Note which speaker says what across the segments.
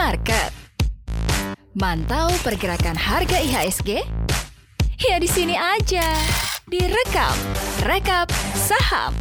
Speaker 1: Market. Mantau pergerakan harga IHSG? Ya di sini aja. Direkap, rekap saham.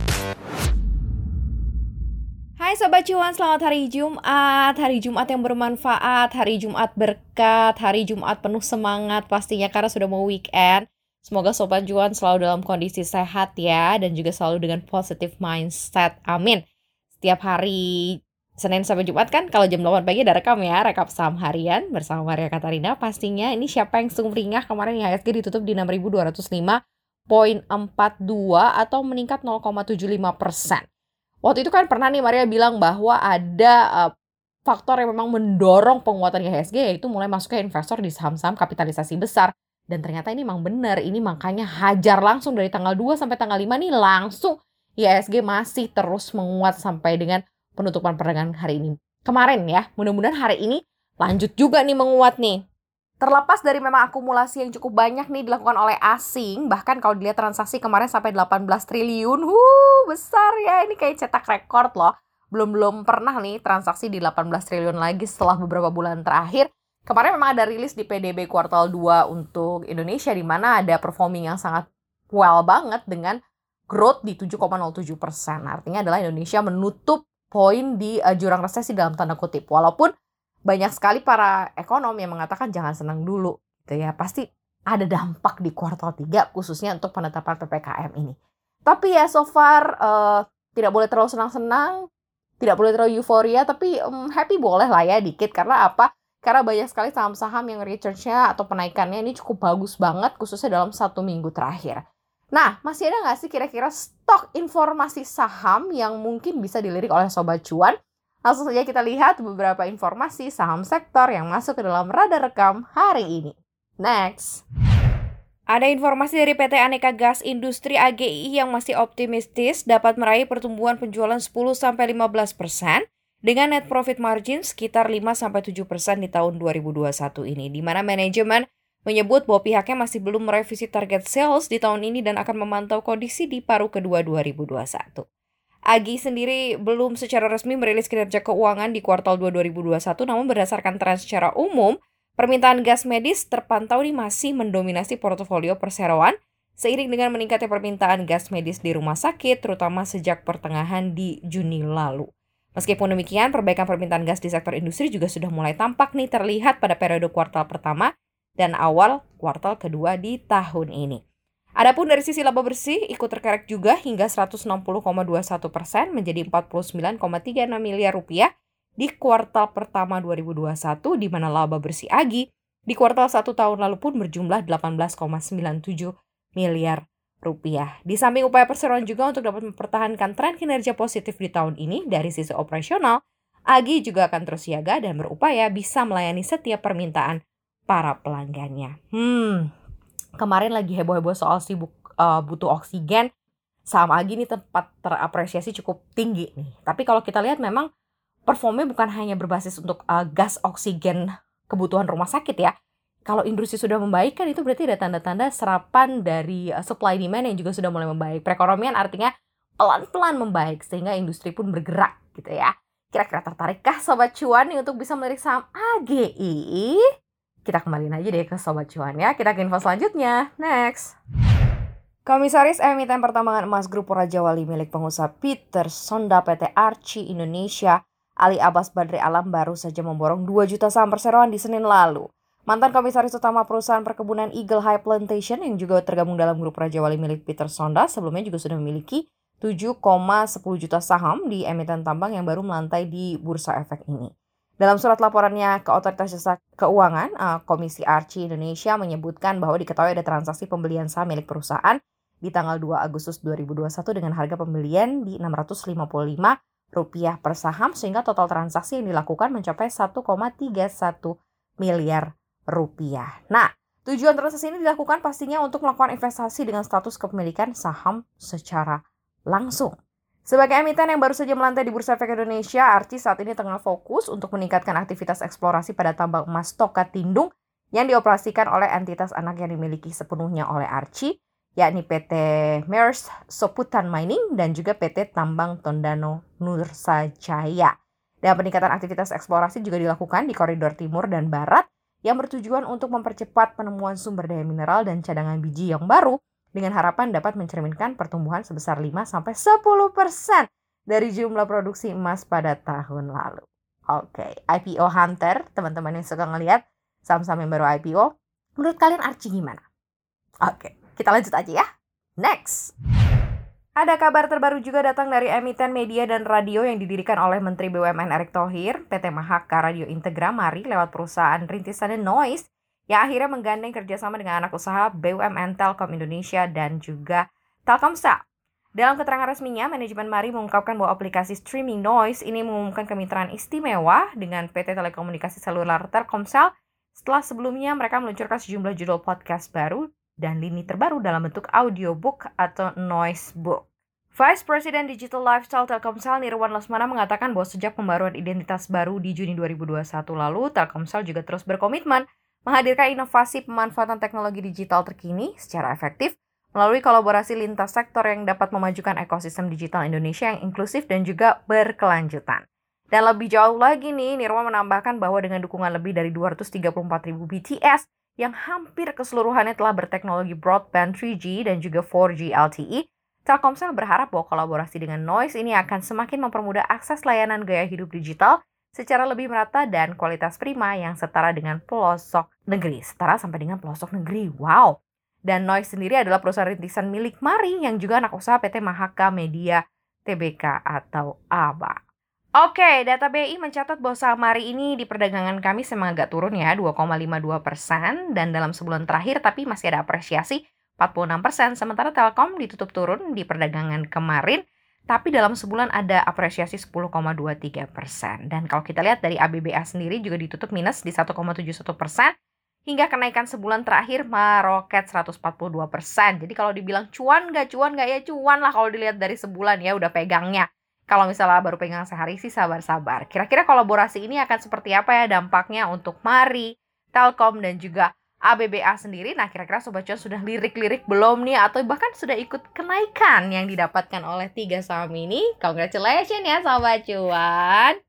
Speaker 2: Hai Sobat Cuan, selamat hari Jumat Hari Jumat yang bermanfaat, hari Jumat berkat, hari Jumat penuh semangat pastinya karena sudah mau weekend Semoga Sobat Cuan selalu dalam kondisi sehat ya Dan juga selalu dengan positive mindset, amin Setiap hari Senin sampai Jumat kan kalau jam 8 pagi ada rekam ya, rekap saham harian bersama Maria Katarina. Pastinya ini siapa yang sumringah kemarin IHSG ditutup di 6.205.42 atau meningkat 0,75 persen. Waktu itu kan pernah nih Maria bilang bahwa ada uh, faktor yang memang mendorong penguatan IHSG yaitu mulai masuknya investor di saham-saham kapitalisasi besar. Dan ternyata ini memang benar, ini makanya hajar langsung dari tanggal 2 sampai tanggal 5 nih langsung IHSG masih terus menguat sampai dengan penutupan perdagangan hari ini. Kemarin ya, mudah-mudahan hari ini lanjut juga nih menguat nih. Terlepas dari memang akumulasi yang cukup banyak nih dilakukan oleh asing, bahkan kalau dilihat transaksi kemarin sampai 18 triliun, huh, besar ya, ini kayak cetak rekor loh. Belum-belum pernah nih transaksi di 18 triliun lagi setelah beberapa bulan terakhir. Kemarin memang ada rilis di PDB kuartal 2 untuk Indonesia, di mana ada performing yang sangat well banget dengan growth di 7,07 persen. Artinya adalah Indonesia menutup poin di uh, jurang resesi dalam tanda kutip. Walaupun banyak sekali para ekonom yang mengatakan jangan senang dulu gitu ya. Pasti ada dampak di kuartal 3 khususnya untuk penetapan PPKM ini. Tapi ya so far uh, tidak boleh terlalu senang-senang, tidak boleh terlalu euforia, tapi um, happy boleh lah ya dikit. Karena apa? Karena banyak sekali saham-saham yang return-nya atau penaikannya ini cukup bagus banget khususnya dalam satu minggu terakhir. Nah, masih ada nggak sih kira-kira stok informasi saham yang mungkin bisa dilirik oleh Sobat Cuan? Langsung saja kita lihat beberapa informasi saham sektor yang masuk ke dalam radar rekam hari ini. Next. Ada informasi dari PT Aneka Gas Industri AGI yang masih optimistis dapat meraih pertumbuhan penjualan 10-15% dengan net profit margin sekitar 5-7% di tahun 2021 ini, di mana manajemen menyebut bahwa pihaknya masih belum merevisi target sales di tahun ini dan akan memantau kondisi di paruh kedua 2021. Agi sendiri belum secara resmi merilis kinerja keuangan di kuartal 2 2021, namun berdasarkan tren secara umum, permintaan gas medis terpantau di masih mendominasi portofolio perseroan, seiring dengan meningkatnya permintaan gas medis di rumah sakit, terutama sejak pertengahan di Juni lalu. Meskipun demikian, perbaikan permintaan gas di sektor industri juga sudah mulai tampak nih terlihat pada periode kuartal pertama dan awal kuartal kedua di tahun ini. Adapun dari sisi laba bersih ikut terkerek juga hingga 160,21 persen menjadi 49,36 miliar rupiah di kuartal pertama 2021 di mana laba bersih Agi di kuartal satu tahun lalu pun berjumlah 18,97 miliar rupiah. Di samping upaya perseroan juga untuk dapat mempertahankan tren kinerja positif di tahun ini dari sisi operasional, Agi juga akan terus siaga dan berupaya bisa melayani setiap permintaan para pelanggannya. Hmm, kemarin lagi heboh-heboh soal sibuk uh, butuh oksigen. Sama lagi nih tempat terapresiasi cukup tinggi nih. Tapi kalau kita lihat memang performnya bukan hanya berbasis untuk uh, gas oksigen kebutuhan rumah sakit ya. Kalau industri sudah membaik kan itu berarti ada tanda-tanda serapan dari uh, supply demand yang juga sudah mulai membaik. Perekonomian artinya pelan-pelan membaik sehingga industri pun bergerak gitu ya. Kira-kira tertarikkah Sobat Cuan nih untuk bisa melirik saham AGI? Kita kembaliin aja deh ke Sobat Cuan ya. Kita ke info selanjutnya. Next. Komisaris Emiten Pertambangan Emas Grup Raja Wali milik pengusaha Peter Sonda PT Archie Indonesia, Ali Abbas Badri Alam baru saja memborong 2 juta saham perseroan di Senin lalu. Mantan komisaris utama perusahaan perkebunan Eagle High Plantation yang juga tergabung dalam grup Raja Wali milik Peter Sonda sebelumnya juga sudah memiliki 7,10 juta saham di emiten tambang yang baru melantai di Bursa Efek ini. Dalam surat laporannya ke Otoritas Jasa Keuangan, eh, Komisi Archie Indonesia menyebutkan bahwa diketahui ada transaksi pembelian saham milik perusahaan di tanggal 2 Agustus 2021 dengan harga pembelian di 655 rupiah per saham sehingga total transaksi yang dilakukan mencapai 1,31 miliar rupiah. Nah, tujuan transaksi ini dilakukan pastinya untuk melakukan investasi dengan status kepemilikan saham secara langsung. Sebagai emiten yang baru saja melantai di Bursa Efek Indonesia, Archie saat ini tengah fokus untuk meningkatkan aktivitas eksplorasi pada tambang emas Toka Tindung yang dioperasikan oleh entitas anak yang dimiliki sepenuhnya oleh Archie, yakni PT Mers Soputan Mining dan juga PT Tambang Tondano Nursa Jaya. Dan peningkatan aktivitas eksplorasi juga dilakukan di koridor timur dan barat yang bertujuan untuk mempercepat penemuan sumber daya mineral dan cadangan biji yang baru dengan harapan dapat mencerminkan pertumbuhan sebesar 5-10% dari jumlah produksi emas pada tahun lalu. Oke, okay. IPO Hunter, teman-teman yang suka ngelihat saham-saham yang baru IPO, menurut kalian Archie gimana? Oke, okay. kita lanjut aja ya. Next. Ada kabar terbaru juga datang dari emiten media dan radio yang didirikan oleh Menteri BUMN Erick Thohir, PT Mahaka Radio Integra Mari lewat perusahaan rintisannya Noise, yang akhirnya menggandeng kerjasama dengan anak usaha BUMN Telkom Indonesia dan juga Telkomsel. Dalam keterangan resminya, manajemen Mari mengungkapkan bahwa aplikasi streaming Noise ini mengumumkan kemitraan istimewa dengan PT Telekomunikasi Seluler Telkomsel setelah sebelumnya mereka meluncurkan sejumlah judul podcast baru dan lini terbaru dalam bentuk audiobook atau noise book. Vice President Digital Lifestyle Telkomsel Nirwan Lesmana mengatakan bahwa sejak pembaruan identitas baru di Juni 2021 lalu, Telkomsel juga terus berkomitmen menghadirkan inovasi pemanfaatan teknologi digital terkini secara efektif melalui kolaborasi lintas sektor yang dapat memajukan ekosistem digital Indonesia yang inklusif dan juga berkelanjutan. Dan lebih jauh lagi nih, Nirwan menambahkan bahwa dengan dukungan lebih dari 234.000 BTS yang hampir keseluruhannya telah berteknologi broadband 3G dan juga 4G LTE, Telkomsel berharap bahwa kolaborasi dengan Noise ini akan semakin mempermudah akses layanan gaya hidup digital secara lebih merata dan kualitas prima yang setara dengan pelosok negeri. Setara sampai dengan pelosok negeri. Wow! Dan Noise sendiri adalah perusahaan rintisan milik Mari yang juga anak usaha PT Mahaka Media TBK atau ABA. Oke, data BI mencatat bahwa saham hari ini di perdagangan kami memang agak turun ya, 2,52 persen. Dan dalam sebulan terakhir tapi masih ada apresiasi 46%, sementara Telkom ditutup turun di perdagangan kemarin, tapi dalam sebulan ada apresiasi 10,23%. Dan kalau kita lihat dari ABBA sendiri juga ditutup minus di 1,71%, hingga kenaikan sebulan terakhir meroket 142%. Jadi kalau dibilang cuan nggak cuan nggak ya cuan lah kalau dilihat dari sebulan ya udah pegangnya. Kalau misalnya baru pegang sehari sih sabar-sabar. Kira-kira kolaborasi ini akan seperti apa ya dampaknya untuk Mari, Telkom, dan juga ABBA sendiri, nah kira-kira Sobat Cuan sudah lirik-lirik belum nih atau bahkan sudah ikut kenaikan yang didapatkan oleh tiga saham ini? Congratulations ya Sobat Cuan!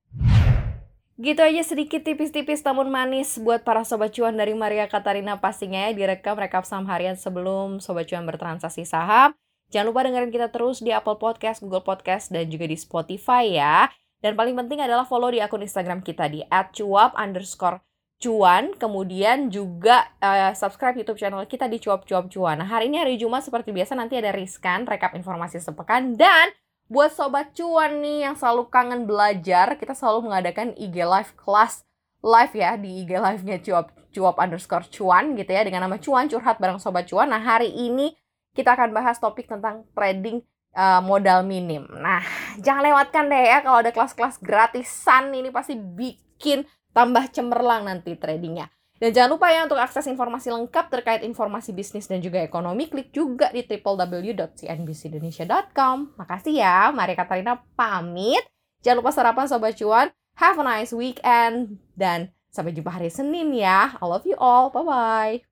Speaker 2: Gitu aja sedikit tipis-tipis namun manis buat para Sobat Cuan dari Maria Katarina pastinya ya direkam rekap saham harian sebelum Sobat Cuan bertransaksi saham. Jangan lupa dengerin kita terus di Apple Podcast, Google Podcast, dan juga di Spotify ya. Dan paling penting adalah follow di akun Instagram kita di @cuap underscore cuan, kemudian juga uh, subscribe YouTube channel kita di cuap-cuap cuan. Nah, hari ini hari Jumat seperti biasa nanti ada riskan, rekap informasi sepekan dan buat sobat cuan nih yang selalu kangen belajar, kita selalu mengadakan IG live class live ya di IG live-nya cuap cuap underscore cuan gitu ya dengan nama cuan curhat bareng sobat cuan. Nah, hari ini kita akan bahas topik tentang trading uh, modal minim. Nah, jangan lewatkan deh ya kalau ada kelas-kelas gratisan ini pasti bikin tambah cemerlang nanti tradingnya. Dan jangan lupa ya untuk akses informasi lengkap terkait informasi bisnis dan juga ekonomi, klik juga di www.cnbcindonesia.com. Makasih ya, Maria Katarina pamit. Jangan lupa sarapan Sobat Cuan. Have a nice weekend. Dan sampai jumpa hari Senin ya. I love you all. Bye-bye.